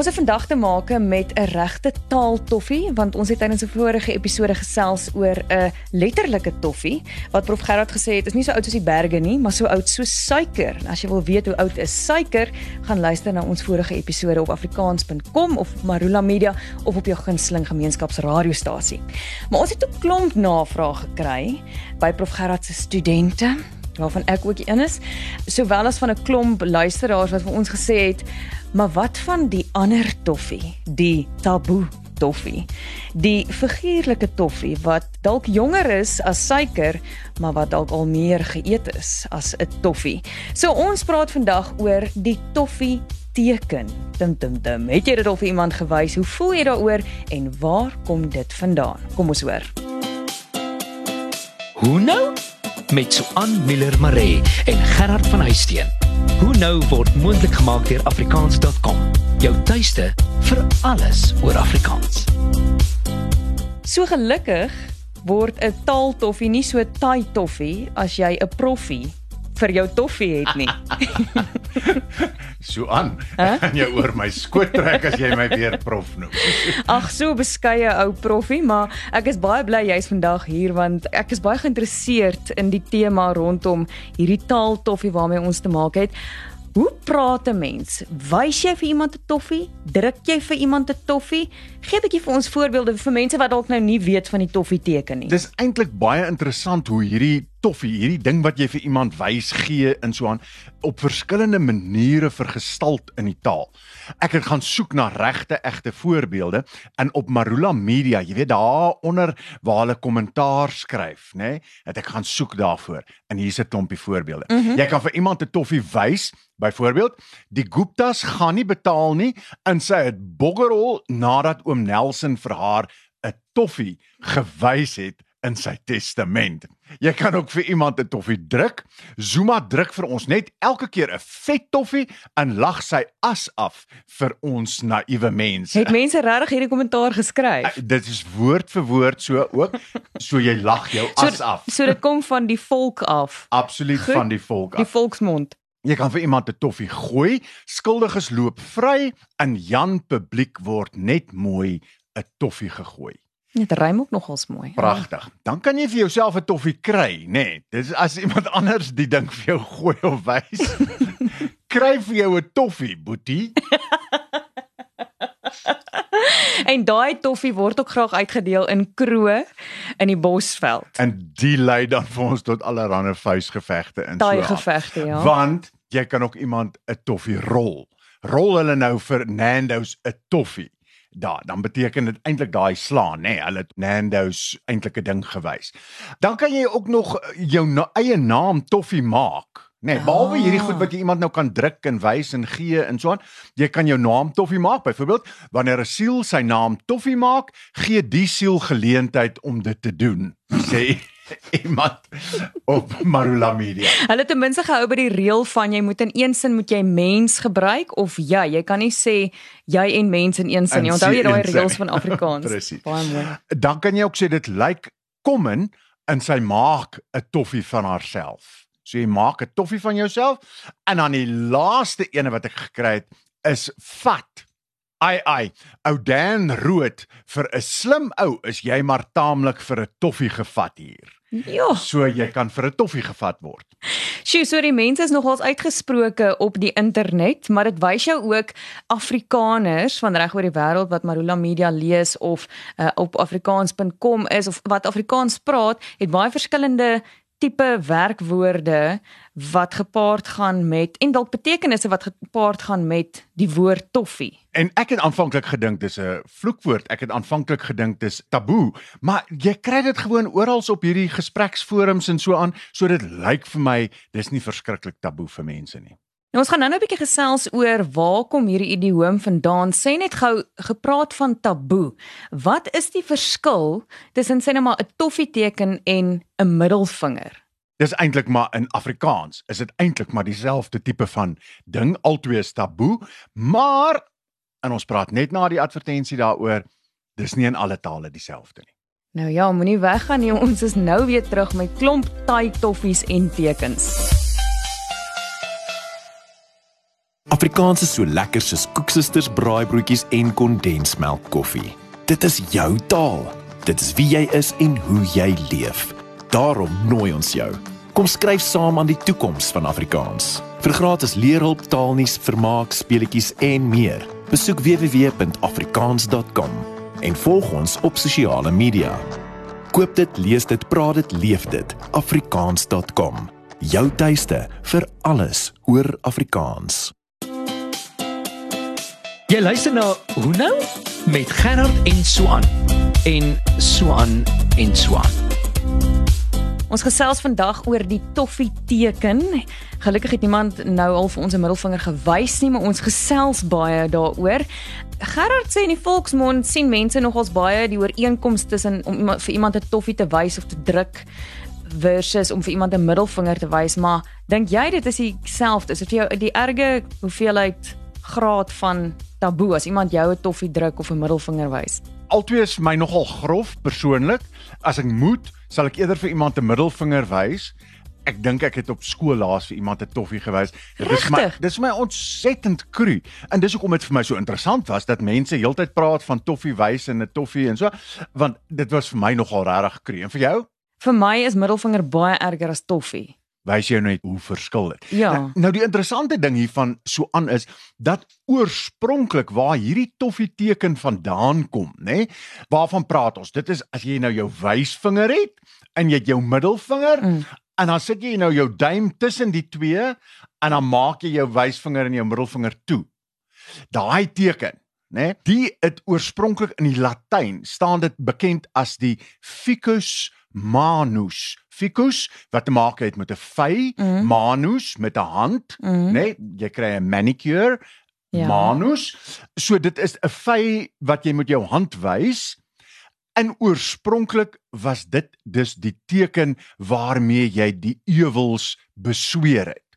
Ons het vandag te maak met 'n regte taaltoffie want ons het tydens 'n vorige episode gesels oor 'n letterlike toffie wat Prof Gerard gesê het is nie so oud soos die berge nie, maar so oud soos suiker. En as jy wil weet hoe oud is suiker, gaan luister na ons vorige episode op afrikaans.com of Marula Media of op jou gunsteling gemeenskapsradiostasie. Maar ons het 'n klomp navrae gekry by Prof Gerard se studente waarvan ek ook een is, sowel as van 'n klomp luisteraars wat vir ons gesê het, maar wat van die ander toffie, die taboe toffie. Die figuurlike toffie wat dalk jonger is as suiker, maar wat dalk al meer geëet is as 'n toffie. So ons praat vandag oor die toffie teken. Dim dim dim. Het jy dit al vir iemand gewys? Hoe voel jy daaroor en waar kom dit vandaan? Kom ons hoor. Hoe nou? Met Suan Miller Maree en Gerard van Huisteen. Hoe nou word moontlik gemaak deur afrikaans.com. Jou tuiste vir alles oor Afrikaans. So gelukkig word 'n taaltoffie nie so taai toffie as jy 'n proffie vir jou toffie het nie. so aan. Kan jy oor my skoot trek as jy my weer prof noem? Ag, so beskeie ou proffie, maar ek is baie bly jy's vandag hier want ek is baie geïnteresseerd in die tema rondom hierdie taaltoffie waarmee ons te maak het. Hoe praat 'n mens? Wys jy vir iemand 'n toffie? Druk jy vir iemand 'n toffie? Gee 'n bietjie vir ons voorbeelde vir mense wat dalk nou nie weet van die toffie teken nie. Dis eintlik baie interessant hoe hierdie toffie, hierdie ding wat jy vir iemand wys gee in so 'n op verskillende maniere vergestalt in die taal. Ek het gaan soek na regte egte voorbeelde en op Marula Media, jy weet daar onder waar hulle kommentaar skryf, nê, nee, het ek gaan soek daarvoor en hier's 'n klompie voorbeelde. Mm -hmm. Jy kan vir iemand 'n toffie wys, byvoorbeeld, die Guptas gaan nie betaal nie en sy het boggerol nadat oom Nelson vir haar 'n toffie gewys het in sy testament. Jy kan ook vir iemand 'n toffie druk. Zuma druk vir ons net elke keer 'n vet toffie en lag sy as af vir ons naïewe mense. Het mense regtig hierdie kommentaar geskryf? Uh, dit is woord vir woord so ook. So jy lag jou as so, af. So dit kom van die volk af. Absoluut Goed, van die volk af. Die volksmond. Jy kan vir iemand 'n toffie gooi, skuldiges loop vry en Jan publiek word net mooi 'n toffie gegooi. Dit rym ook nogals mooi. Pragtig. Dan kan jy vir jouself 'n toffie kry, nê. Nee, Dis as iemand anders die ding vir jou gooi of wys. kry vir jou 'n toffie, boetie. en daai toffie word ook graag uitgedeel in kroë in die Bosveld. En die lei dan vir ons tot allerlei vuisgevegte in. Daai gevegte, ja. Want jy kan ook iemand 'n toffie rol. Rol hulle nou vir Nando's 'n toffie daar dan beteken dit eintlik daai slaan nê nee, hulle het Nando's eintlik 'n ding gewys. Dan kan jy ook nog eh, jou na eie naam toffie maak. Nee, behalwe ah. hierdie goed wat jy iemand nou kan druk en wys en gee en so aan, jy kan jou naam toffie maak. Byvoorbeeld, wanneer 'n siel sy naam toffie maak, gee die siel geleentheid om dit te doen. Sê iemand op Marula Media. Hulle ten minste gehou by die reël van jy moet in een sin moet jy mens gebruik of ja, jy kan nie sê jy en mens in een sin nie. Onthou jy daai reëls van Afrikaans? Baie mooi. Dan kan jy ook sê dit lyk kommen in sy maak 'n toffie van haarself. So jy maak 'n toffie van jouself en dan die laaste ene wat ek gekry het is vat Ai ai, ou Dan Rood vir 'n slim ou is jy maar taamlik vir 'n toffie gevat hier. Ja. So jy kan vir 'n toffie gevat word. Sjoe, so die mense is nogals uitgesproke op die internet, maar dit wys jou ook Afrikaners van reg oor die wêreld wat Marula Media lees of uh, op afrikaans.com is of wat Afrikaans praat, het baie verskillende tipe werkwoorde wat gepaard gaan met en dalk betekenisse wat gepaard gaan met die woord toffie. En ek het aanvanklik gedink dis 'n vloekwoord. Ek het aanvanklik gedink dis taboe, maar jy kry dit gewoon oral op hierdie gespreksforums en so aan, so dit lyk vir my dis nie verskriklik taboe vir mense nie. Nou ons gaan nou 'n bietjie gesels oor waar kom hierdie idioom vandaan. Sê net gou gepraat van taboe. Wat is die verskil tussen sê net maar 'n toffieteken en 'n middelvinger? Dis eintlik maar in Afrikaans is dit eintlik maar dieselfde tipe van ding, albei is taboe, maar en ons praat net na die advertensie daaroor, dis nie in alle tale dieselfde nie. Nou ja, moenie weggaan nie, ons is nou weer terug met klomp taai toffies en tekens. Afrikaans is so lekker soos koeksisters, braaibroodjies en kondensmelk koffie. Dit is jou taal. Dit is wie jy is en hoe jy leef. Daarom nooi ons jou. Kom skryf saam aan die toekoms van Afrikaans. Vir gratis leerhulp, taalnuus, vermaak, speletjies en meer. Besoek www.afrikaans.com en volg ons op sosiale media. Koop dit, lees dit, praat dit, leef dit. afrikaans.com. Jou tuiste vir alles oor Afrikaans. Jy luister na Hoe nou met Gerard en Swan en Swan en Swan. Ons gesels vandag oor die toffie teken. Gelukkig het niemand nou al vir ons 'n middelvinger gewys nie, maar ons gesels baie daaroor. Gerard sê in die volksmond sien mense nogals baie die ooreenkoms tussen om iemand, vir iemand 'n toffie te wys of te druk versus om vir iemand 'n middelvinger te wys, maar dink jy dit is dieselfde? Is dit vir jou die erge hoeveelheid graad van taboe as iemand jou 'n toffie druk of 'n middelvinger wys? Altwee is my nogal grof persoonlik. As ek moet, sal ek eerder vir iemand 'n middelvinger wys. Ek dink ek het op skool laas vir iemand 'n toffie gewys. Dit is my dis vir my ontsettend cru. En dis hoekom dit vir my so interessant was dat mense heeltyd praat van toffie wys en 'n toffie en so, want dit was vir my nogal regtig cru. En vir jou? Vir my is middelvinger baie erger as toffie. Wys jou net hoe verskil dit. Ja. Nou, nou die interessante ding hiervan so aan is dat oorspronklik waar hierdie toffie teken vandaan kom, nê? Nee, waarvan praat ons? Dit is as jy nou jou wysvinger het en jy het jou middelvinger Mm. en dan sit jy nou jou duim tussen die twee en dan maak jy jou wysvinger en jou middelvinger toe. Daai teken, né? Nee, die het oorspronklik in die Latyn staan dit bekend as die ficus manus. Ficus wat te maak het met 'n vy, Mm. manus met 'n hand, Mm. né? Nee, jy kry 'n manicure, Ja. manus. So dit is 'n vy wat jy met jou hand wys. En oorspronklik was dit dus die teken waarmee jy die ewels besweer het.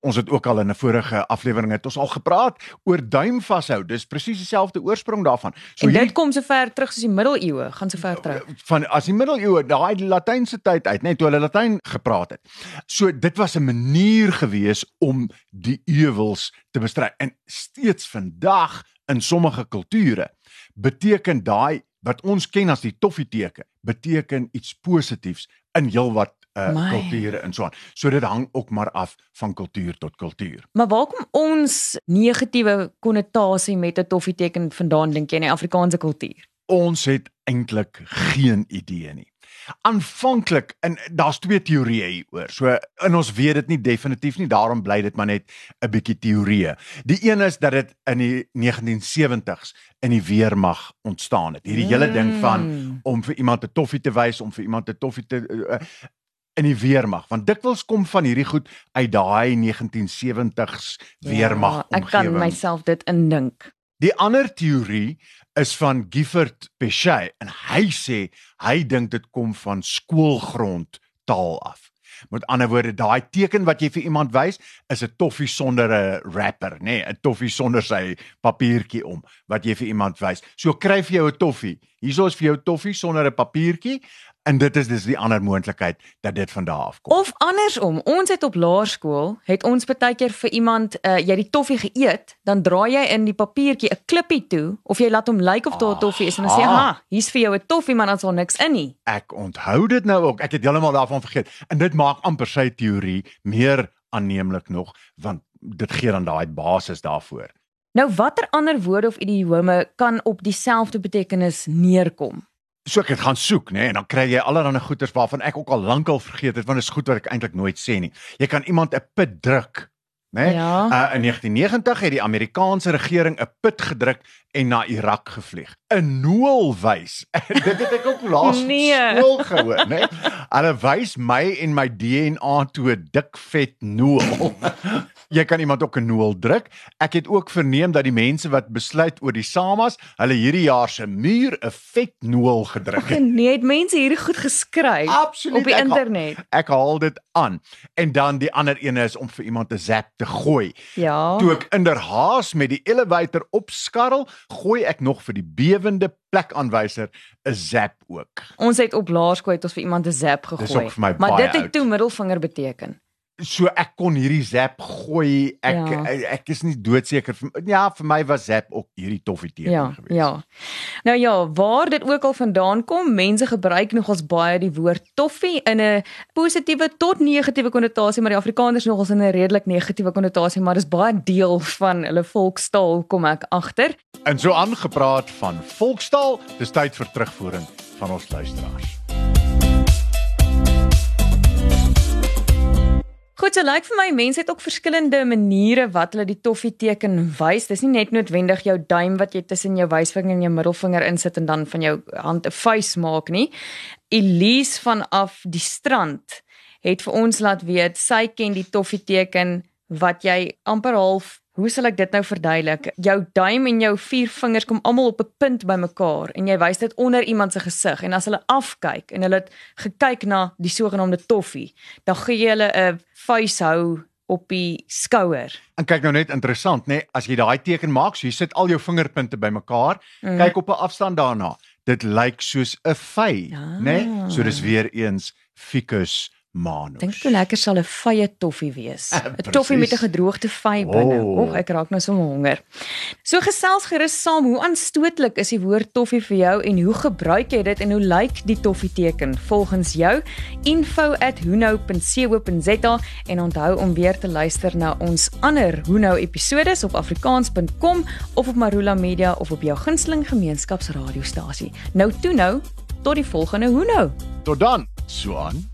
Ons het ook al in 'n vorige aflewering het ons al gepraat oor duim vashou. Dis presies dieselfde oorsprong daarvan. en dit hierdie- kom so ver terug soos die middeleeue, gaan so ver terug. van as die middeleeue daai latynse tyd uit net toe hulle latyn gepraat het. So dit was 'n manier gewees om die ewels te bestry en steeds vandag in sommige kulture beteken daai wat ons ken as die toffie teken beteken iets positiefs in heelwat uh, kulture en so aan. So dit hang ook maar af van kultuur tot kultuur. Maar waar kom ons negatiewe konnotasie met 'n toffieteken vandaan dink jy in die Afrikaanse kultuur? Ons het eintlik geen idee nie. Aanvanklik en daar's twee teorieë hieroor. So in ons weet dit nie definitief nie, daarom bly dit maar net 'n bietjie teorieë. Die een is dat dit in die 1970s in die weermag ontstaan het. Hierdie hele ding van Mm. om vir iemand 'n toffie te wys, om vir iemand 'n toffie te uh, in die weermag, want dikwels kom van hierdie goed uit daai 1970s weermag Ja, ek kan omgewing. myself dit indink. Die ander teorie is van Gifford Peshay en hy sê hy dink dit kom van skoolgrond taal af. Met ander woorde, daai teken wat jy vir iemand wys, is 'n toffie sonder 'n wrapper, nê, nee, 'n toffie sonder sy papiertjie om wat jy vir iemand wys. So kry vir jou 'n toffie. Hierso is vir jou toffie sonder 'n papiertjie en dit is dis die ander moontlikheid dat dit van daar af kom. Of andersom, ons het op laerskool het ons baie keer vir iemand uh, jy die toffie geëet, dan draai jy in die papiertjie 'n klippie toe of jy laat hom lyk of daar 'n toffie is en dan sê. "Ha, hier's vir jou 'n toffie, maar dan daar niks in nie." Ek onthou dit nou ook. Ek het heeltemal daarvan vergeet. En dit maak amper sy teorie meer aanneemlik nog want dit gee dan daai basis daarvoor. Nou watter ander woorde of idiome kan op dieselfde betekenis neerkom? So ek het gaan soek, nê, en dan kry jy allerlei goeters waarvan ek ook al lankal vergeet het want dit is goed wat ek eintlik nooit sê nie. Jy kan iemand 'n put druk, nê? Ja. Uh, in 1990 het die Amerikaanse regering 'n put gedruk en na Irak gevlieg. 'n Nool wys. Dit het ek ook laas Nee. skool gehoor, né? Hulle wys my en my DNA toe 'n dik vet nool. Jy kan iemand ook 'n nool druk. Ek het ook verneem dat die mense wat besluit oor die Samas, hulle hierdie jaar se muur 'n vet nool gedruk het. Nee, het mense hierdie goed geskryf Absoluut, op die ek haal- internet. Ek haal dit aan. En dan die ander een is om vir iemand 'n zap te gooi. Ja. Toe ek inderhaas met die elevator opskarrel, gooi ek nog vir die bewende plekaanwyser 'n zap ook. Ons het op laerskool het ons vir iemand 'n zap gegooi. my maar dit het toe middelvinger beteken. So ek kon hierdie Zap gooi. Ek Ja. ek, is nie doodseker vir ja, vir my was Zap ook hierdie toffie teken Ja, geweest. ja. Nou ja, waar dit ook al vandaan kom, mense gebruik nogals baie die woord toffie in 'n positiewe tot negatiewe konnotasie, maar die Afrikaners nogals in 'n redelik negatiewe konnotasie, maar dis baie deel van hulle volkstaal kom ek agter. En so aangepraat van volkstaal, dis tyd vir terugvoering van ons luisteraars. Goed, so lyk vir my mense het ook verskillende maniere wat hulle die toffie teken wys. Dis nie net noodwendig jou duim wat jy tussen jou wysvinger en jou middelvinger insit en dan van jou hand 'n vuis maak nie. Elise vanaf die strand het vir ons laat weet sy ken die toffie teken wat jy amper half Hoe sal ek dit nou verduidelik? Jou duim en jou vier vingers kom almal op 'n punt bymekaar en jy wys dit onder iemand se gesig en as hulle afkyk en hulle het gekyk na die sogenaamde toffie, dan gee jy hulle 'n vuishou op die skouer. En kyk nou net interessant, nê, nee, as jy daai teken maak, so jy sit al jou vingerpunte bymekaar, Mm. kyk op 'n afstand daarna. Dit lyk soos 'n vy, Ja. nê? Nee? So dis weer eens ficus manus. Dink hoe lekker sal 'n vye toffie wees. 'n. Toffie met 'n gedroogde vy binne. Oh. Och, ek raak nou sommer honger. So gesels gerus saam, hoe aanstootlik is die woord toffie vir jou en hoe gebruik jy dit en hoe lyk die toffie teken volgens jou? info@hunou.co.za en onthou om weer te luister na ons ander Hunou episodes op afrikaans.com of op Marula Media of op jou gunsteling gemeenskapsradiostasie. Nou toe nou, tot die volgende Hunou. Tot dan, Suan.